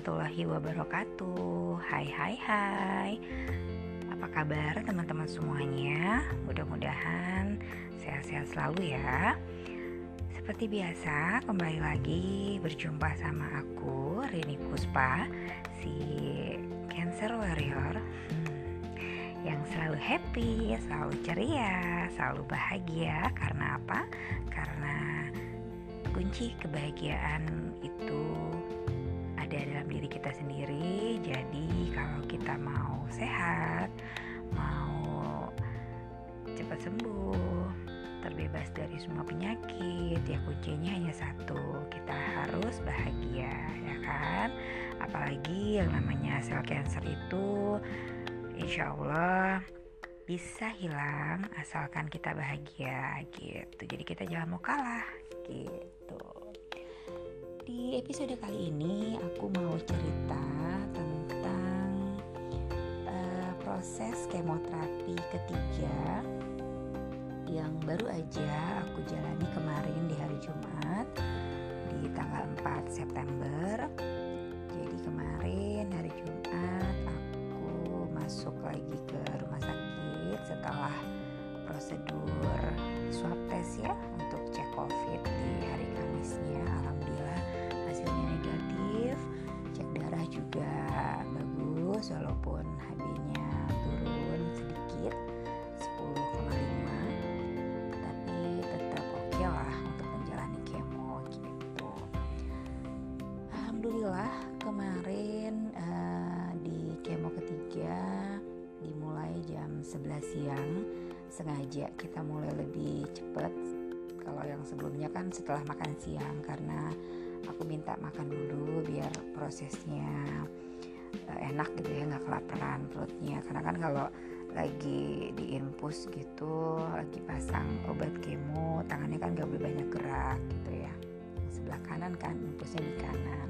warahmatullahi wabarakatuh. Hai hai hai. Apa kabar teman-teman semuanya? Mudah-mudahan sehat-sehat selalu ya. Seperti biasa kembali lagi berjumpa sama aku Rini Puspa Si Cancer Warrior. Hmm, Yang selalu happy, selalu ceria, selalu bahagia. Karena apa? Karena kunci kebahagiaan itu ada dalam diri kita sendiri. Jadi kalau kita mau sehat, mau cepat sembuh, terbebas dari semua penyakit, ya kuncinya hanya satu, kita harus bahagia, ya kan? Apalagi yang namanya sel cancer itu, insya Allah bisa hilang asalkan kita bahagia gitu. Jadi kita jangan mau kalah gitu. Di episode kali ini aku mau cerita tentang uh, proses kemoterapi ketiga yang baru aja aku jalani kemarin di hari Jumat di tanggal 4 September. Siang sengaja kita mulai lebih cepat. Kalau yang sebelumnya kan setelah makan siang karena aku minta makan dulu biar prosesnya uh, enak gitu ya nggak kelaparan perutnya. Karena kan kalau lagi diinfus gitu lagi pasang obat kemo tangannya kan gak boleh banyak gerak gitu ya. Sebelah kanan kan infusnya di kanan.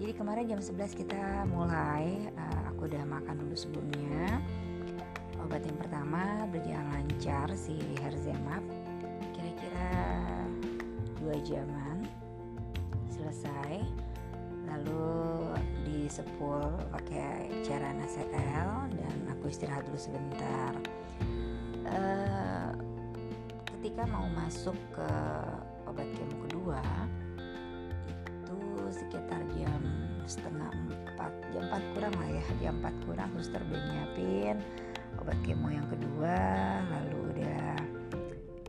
Jadi kemarin jam 11 kita mulai uh, aku udah makan dulu sebelumnya obat yang pertama berjalan lancar si Herzemap kira-kira dua jaman selesai. Lalu disepul pakai cairan ACL dan aku istirahat dulu sebentar. Uh, ketika mau masuk ke obat kemo kedua itu sekitar jam setengah empat jam empat kurang lah ya jam empat kurang suster udah obat kemo yang kedua lalu udah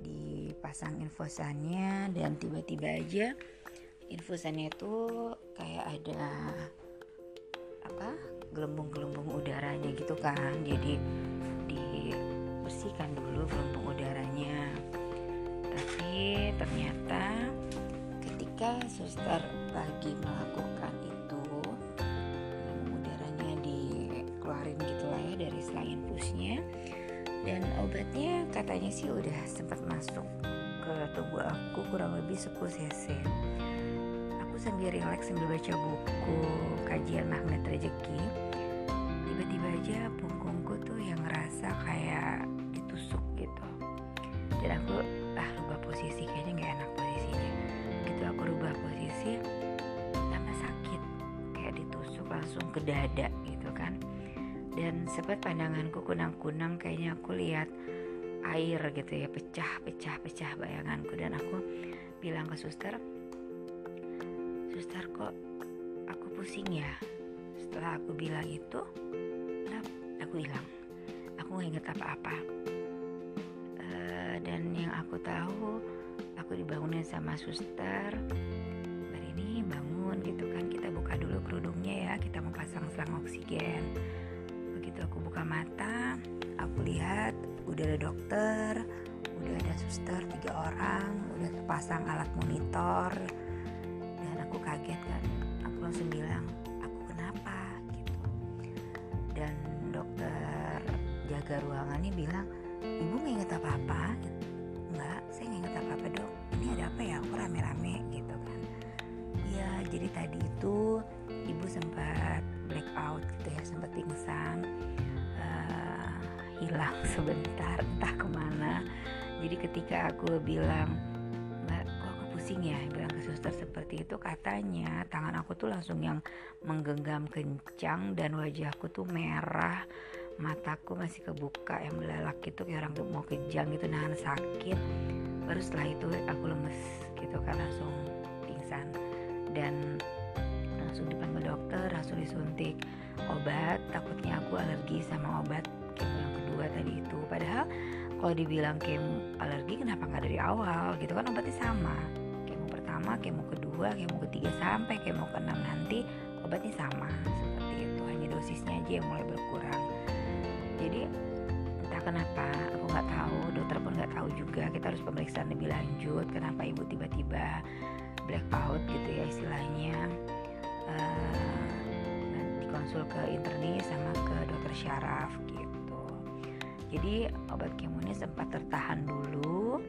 dipasang infusannya dan tiba-tiba aja infusannya itu kayak ada apa gelembung-gelembung udaranya gitu kan. Jadi dibersihkan dulu gelembung udaranya. Tapi ternyata ketika suster lagi melakukan ya selang infusnya dan obatnya katanya sih udah sempat masuk ke tubuh aku kurang lebih 10 cc. Sambil rileks sambil baca buku kajian magnet rezeki tiba-tiba aja punggungku tuh yang ngerasa kayak ditusuk gitu. Dan aku ah rubah posisi kayaknya nggak enak posisinya. Gitu aku rubah posisi tambah sakit kayak ditusuk langsung ke dada dan sempat pandanganku kunang-kunang kayaknya aku lihat air gitu ya pecah pecah pecah bayanganku. Dan aku bilang ke suster suster kok aku pusing ya? Setelah aku bilang itu aku hilang. Aku nggak inget apa-apa. Uh, dan yang aku tahu aku dibangunin sama suster. Hari ini bangun gitu kan kita buka dulu kerudungnya ya kita mau pasang selang oksigen begitu aku buka mata aku lihat udah ada dokter udah ada suster tiga orang udah terpasang alat monitor. Aku kaget kan aku langsung bilang aku kenapa? Gitu. Dan dokter jaga ruangannya bilang ibu nggak inget apa apa nggak saya nggak inget apa apa dok. Ini ada apa ya? Aku rame-rame gitu kan. Ya jadi tadi itu ibu sempat blackout gitu ya sempat pingsan. Uh, hilang sebentar entah ke mana. Jadi ketika aku bilang pusing ya? Bilang ke suster seperti itu katanya tangan aku tuh langsung yang menggenggam kencang dan wajahku tuh merah. Mataku masih kebuka yang belalak gitu kayak orang tuh mau kejang gitu nahan sakit. Baru setelah itu aku lemes gitu kan langsung pingsan. Dan langsung dipanggil dokter langsung disuntik obat. Takutnya aku alergi sama obat kemo yang kedua tadi itu. Padahal kalau dibilang kemo alergi kenapa nggak dari awal gitu kan? Obatnya sama. Kemo pertama kemo kedua kemo ketiga sampai kemo keenam nanti obatnya sama. Seperti itu. Hanya dosisnya aja yang mulai berkurang. Jadi entah kenapa aku nggak tahu. Dokter pun nggak tahu juga. Kita harus pemeriksaan lebih lanjut. Kenapa ibu tiba-tiba blackout gitu ya istilahnya uh, konsul ke internis sama ke dokter syaraf gitu. Jadi obat kemonya sempat tertahan dulu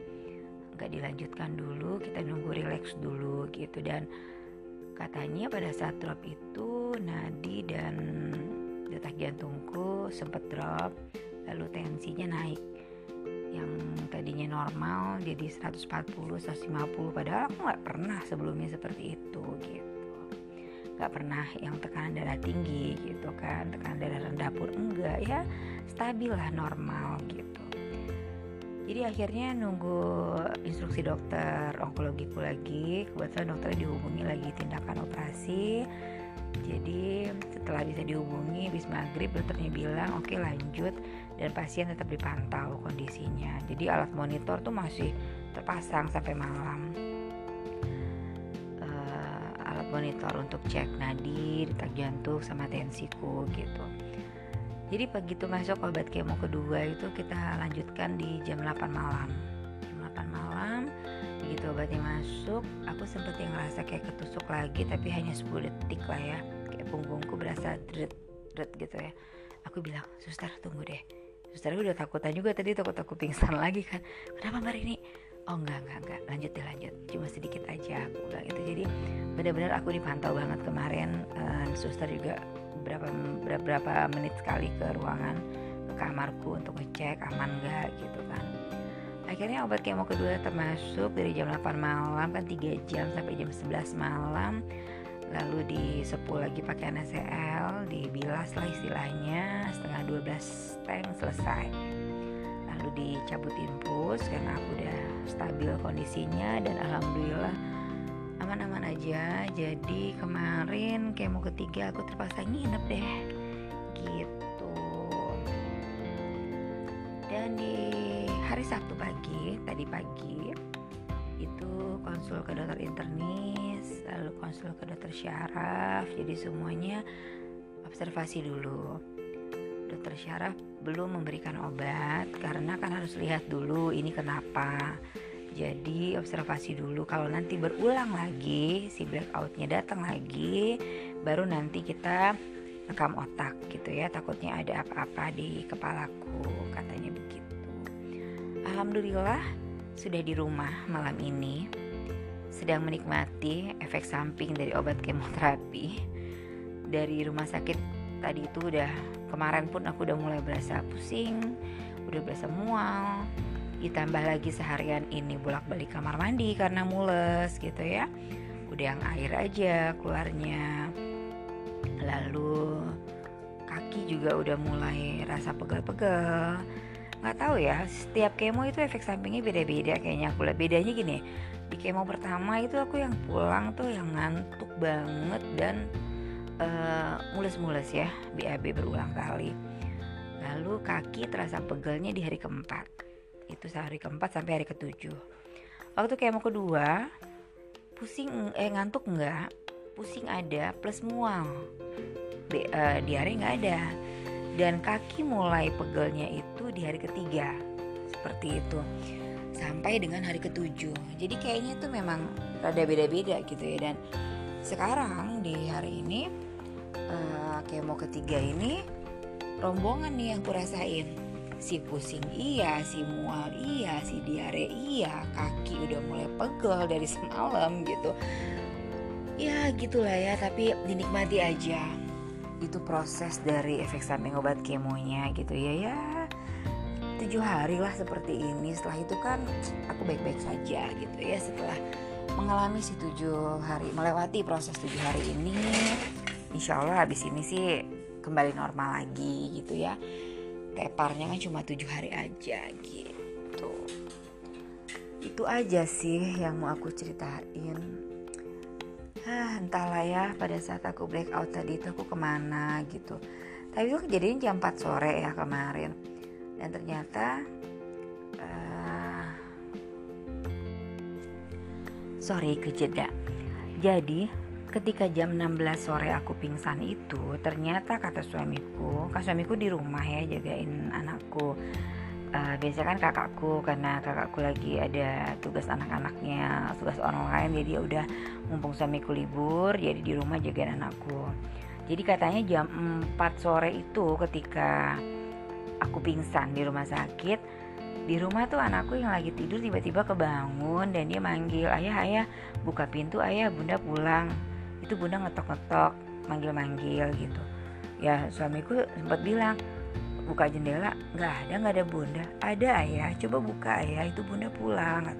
nggak dilanjutkan dulu kita nunggu relax dulu gitu. Dan katanya pada saat drop itu nadi dan detak jantungku sempat drop lalu tensinya naik. Yang tadinya normal jadi 140 150 padahal aku nggak pernah sebelumnya seperti itu gitu nggak pernah yang tekanan darah tinggi gitu kan tekanan darah rendah pun enggak ya stabil lah normal gitu. Jadi akhirnya nunggu instruksi dokter onkologiku lagi kebetulan dokternya dihubungi lagi tindakan operasi. Jadi setelah bisa dihubungi bis maghrib dokternya bilang oke okay, lanjut dan pasien tetap dipantau kondisinya. Jadi alat monitor tuh masih terpasang sampai malam monitor untuk cek nadi detak jantung sama tensiku gitu. Jadi begitu masuk obat kemo kedua itu kita lanjutkan di jam 8 malam. Jam 8 malam begitu obatnya masuk aku sempet yang ngerasa kayak ketusuk lagi tapi hanya 10 detik lah ya. Kayak punggungku berasa dret dret gitu ya. Aku bilang suster tunggu deh. Suster udah takutan juga tadi takut aku pingsan lagi kan. Kenapa mbak ini oh enggak enggak enggak. Lanjut deh lanjut. Cuma sedikit aja aku bilang itu jadi benar-benar aku dipantau banget kemarin uh, suster juga berapa berapa menit sekali ke ruangan ke kamarku untuk ngecek aman enggak gitu kan. Akhirnya obat kemo kedua termasuk dari jam 8 malam kan 3 jam sampai jam 11 malam. Lalu disepul lagi pakai NaCl dibilas lah istilahnya setengah 12 tank selesai. Lalu dicabut infus karena aku udah stabil kondisinya dan alhamdulillah aman-aman aja. Jadi kemarin kemo ketiga aku terpaksa nginep deh. Gitu. Dan di hari Sabtu pagi tadi pagi itu konsul ke dokter internis lalu konsul ke dokter syaraf. Jadi semuanya observasi dulu dokter syaraf belum memberikan obat karena kan harus lihat dulu ini kenapa. Jadi observasi dulu. Kalau nanti berulang lagi si blackoutnya datang lagi baru nanti kita rekam otak gitu ya. Takutnya ada apa-apa di kepalaku katanya begitu. Alhamdulillah sudah di rumah malam ini. Sedang menikmati efek samping dari obat kemoterapi. Dari rumah sakit tadi itu udah kemarin pun aku udah mulai berasa pusing udah berasa mual. Ditambah lagi seharian ini bolak-balik kamar mandi karena mules gitu ya. Udah yang air aja keluarnya. Lalu kaki juga udah mulai rasa pegel-pegel. Nggak tahu ya setiap kemo itu efek sampingnya beda-beda kayaknya aku lihat. Bedanya gini di kemo pertama itu aku yang pulang tuh yang ngantuk banget dan uh, mules-mules ya BAB berulang kali. Lalu kaki terasa pegelnya di hari keempat. Itu sehari keempat sampai hari ketujuh. Waktu kemo kedua pusing eh ngantuk nggak? Pusing ada plus mual B, uh, diare nggak ada. Dan kaki mulai pegelnya itu di hari ketiga. Seperti itu. Sampai dengan hari ketujuh. Jadi kayaknya itu memang rada beda-beda gitu ya. Dan sekarang di hari ini uh, kemo ketiga ini rombongan nih yang kurasain. Si pusing iya, si mual iya, si diare iya, kaki udah mulai pegel dari semalam gitu. Ya gitulah ya, tapi dinikmati aja. Itu proses dari efek samping obat kemonya gitu ya ya. Tujuh hari lah seperti ini. Setelah itu kan aku baik-baik saja gitu ya setelah mengalami si tujuh hari melewati proses tujuh hari ini insya Allah habis ini sih kembali normal lagi gitu ya. Teparnya kan cuma tujuh hari aja gitu. Itu aja sih yang mau aku ceritain. Ah entahlah ya pada saat aku break out tadi itu aku ke mana gitu. Tapi itu kejadian jam 4 sore ya kemarin. Dan ternyata uh, sorry kejeda. Jadi ketika jam 16 sore aku pingsan itu ternyata kata suamiku kak suamiku di rumah ya jagain anakku. Uh, biasanya kan kakakku karena kakakku lagi ada tugas anak-anaknya tugas online jadi ya udah mumpung suamiku libur jadi di rumah jagain anakku. Jadi katanya jam 4 sore itu ketika aku pingsan di rumah sakit di rumah tuh anakku yang lagi tidur tiba-tiba kebangun dan dia manggil ayah ayah buka pintu ayah bunda pulang itu bunda ngetok-ngetok manggil-manggil gitu. Ya suamiku sempat bilang buka jendela nggak ada nggak ada bunda. Ada ayah. Coba buka ayah. Itu bunda pulang.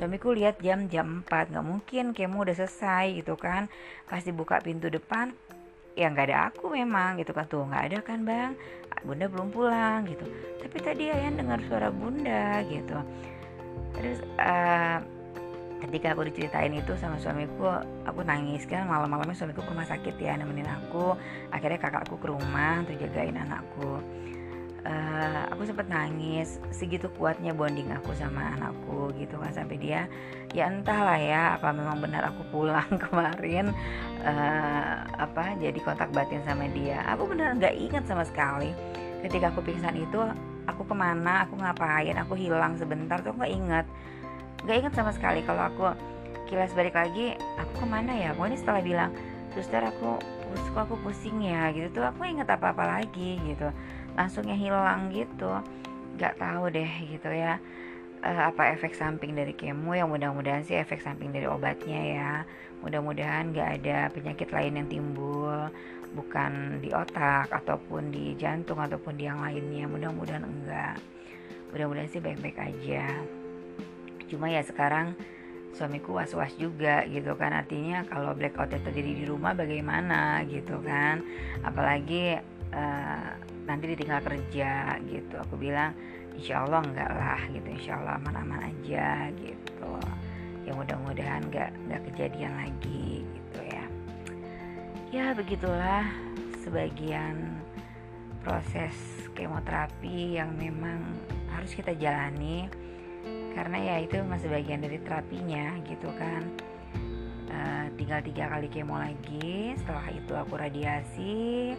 Suamiku lihat jam jam 4 nggak mungkin kemo udah selesai gitu kan. Pasti buka pintu depan ya nggak ada aku memang gitu kan. Tuh nggak ada kan bang? Bunda belum pulang gitu. Tapi tadi ayah dengar suara bunda gitu. Terus uh, ketika aku diceritain itu sama suamiku aku nangis. Kan malam-malamnya suamiku ke rumah sakit ya nemenin aku. Akhirnya kakakku ke rumah untuk jagain anakku. Uh, aku sempat nangis segitu kuatnya bonding aku sama anakku gitu kan sampai dia ya entahlah ya apa memang benar aku pulang kemarin uh, apa jadi kontak batin sama dia. Aku benar nggak ingat sama sekali. Ketika aku pingsan itu aku ke mana aku ngapain aku hilang sebentar tuh nggak ingat nggak ingat sama sekali kalau aku kilas balik lagi aku ke mana ya? Ini setelah bilang suster aku kok aku pusing ya gitu tuh aku inget apa apa lagi gitu. Langsungnya hilang gitu nggak tahu deh gitu ya uh, apa efek samping dari kemo yang mudah-mudahan sih efek samping dari obatnya ya. Mudah-mudahan nggak ada penyakit lain yang timbul bukan di otak ataupun di jantung ataupun di yang lainnya mudah-mudahan enggak. Mudah-mudahan sih baik-baik aja cuma ya sekarang suamiku was-was juga gitu kan. Artinya kalau blackout terjadi di rumah bagaimana gitu kan. Apalagi uh, nanti ditinggal kerja gitu. Aku bilang insya Allah enggak lah gitu. Insya Allah aman-aman aja gitu. Ya mudah-mudahan nggak nggak kejadian lagi gitu ya. Ya begitulah sebagian proses kemoterapi yang memang harus kita jalani karena ya itu masih bagian dari terapinya gitu kan. Uh, tinggal tiga kali kemo lagi setelah itu aku radiasi.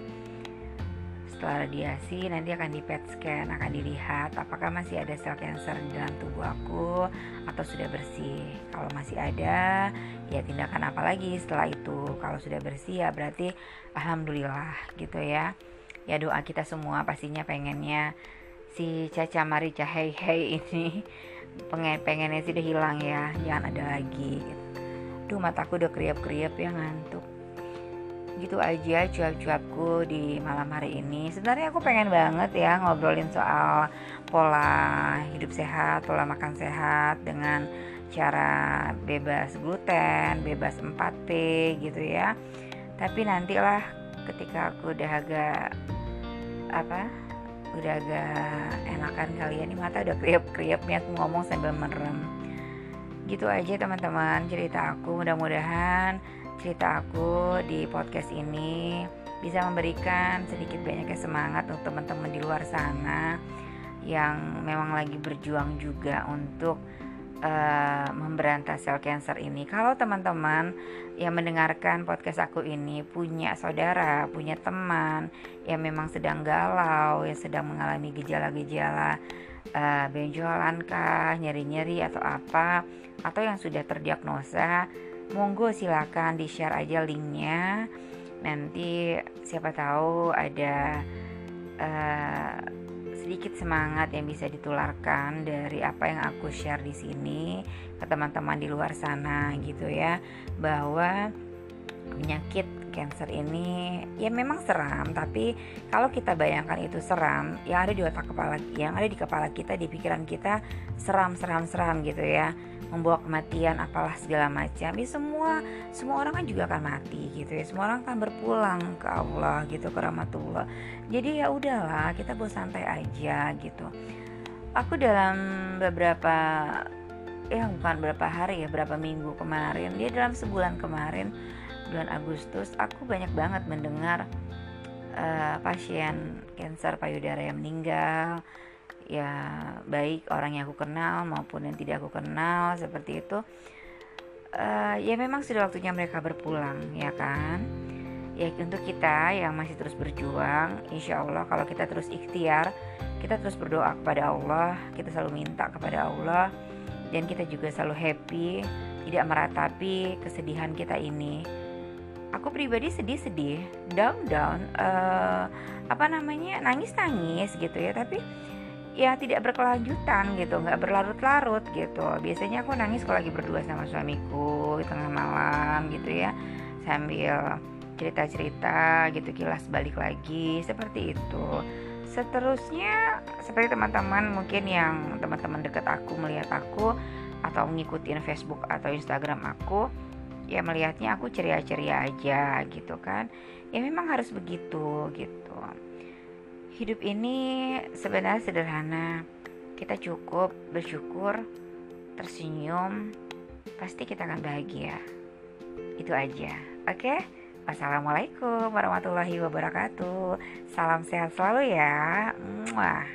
Setelah radiasi nanti akan di PET scan akan dilihat apakah masih ada sel cancer di dalam tubuh aku atau sudah bersih. Kalau masih ada ya tindakan apa lagi setelah itu. Kalau sudah bersih ya berarti alhamdulillah gitu ya. Ya doa kita semua pastinya pengennya si Caca Marica Hei Hei ini pengen pengennya sih udah hilang ya jangan ada lagi. Gitu. Duh mataku udah kriap-kriap ya ngantuk. Gitu aja cuap-cuapku di malam hari ini. Sebenarnya aku pengen banget ya ngobrolin soal pola hidup sehat pola makan sehat dengan cara bebas gluten bebas 4P gitu ya. Tapi nantilah ketika aku udah agak apa udah agak enakan kalian ini mata udah kriap-kriap nih aku ngomong sambil merem. Gitu aja teman-teman cerita aku. Mudah-mudahan cerita aku di podcast ini bisa memberikan sedikit banyaknya semangat untuk teman-teman di luar sana yang memang lagi berjuang juga untuk uh, memberantas sel cancer ini. Kalau teman-teman yang mendengarkan podcast aku ini punya saudara, punya teman yang memang sedang galau, yang sedang mengalami gejala-gejala uh, benjolan kah, nyeri-nyeri atau apa, atau yang sudah terdiagnosa, monggo silakan di-share aja linknya. Nanti siapa tahu ada uh, sedikit semangat yang bisa ditularkan dari apa yang aku share di sini ke teman-teman di luar sana gitu ya bahwa penyakit cancer ini ya memang seram tapi kalau kita bayangkan itu seram yang ada di otak kepala yang ada di kepala kita di pikiran kita seram seram seram gitu ya membawa kematian apalah segala macam. Ya semua semua orang kan juga akan mati gitu ya. Semua orang kan berpulang ke Allah gitu ke rahmatullah. Jadi ya udahlah kita boleh santai aja gitu. Aku dalam beberapa ya bukan berapa hari ya berapa minggu kemarin dia dalam sebulan kemarin bulan Agustus aku banyak banget mendengar uh, pasien kanker payudara yang meninggal ya baik orang yang aku kenal maupun yang tidak aku kenal seperti itu. Uh, ya memang sudah waktunya mereka berpulang ya kan? Ya untuk kita yang masih terus berjuang insya Allah kalau kita terus ikhtiar kita terus berdoa kepada Allah kita selalu minta kepada Allah dan kita juga selalu happy tidak meratapi kesedihan kita ini. Aku pribadi sedih-sedih down-down uh, apa namanya nangis-nangis gitu ya tapi ya tidak berkelanjutan gitu nggak berlarut-larut gitu. Biasanya aku nangis kalau lagi berdua sama suamiku di tengah malam gitu ya sambil cerita-cerita gitu kilas balik lagi seperti itu. Seterusnya seperti teman-teman mungkin yang teman-teman dekat aku melihat aku atau ngikutin Facebook atau Instagram aku ya melihatnya aku ceria-ceria aja gitu kan. Ya memang harus begitu gitu hidup ini sebenarnya sederhana kita cukup bersyukur tersenyum pasti kita akan bahagia itu aja oke? Wassalamualaikum warahmatullahi wabarakatuh. Salam sehat selalu ya. Mwah.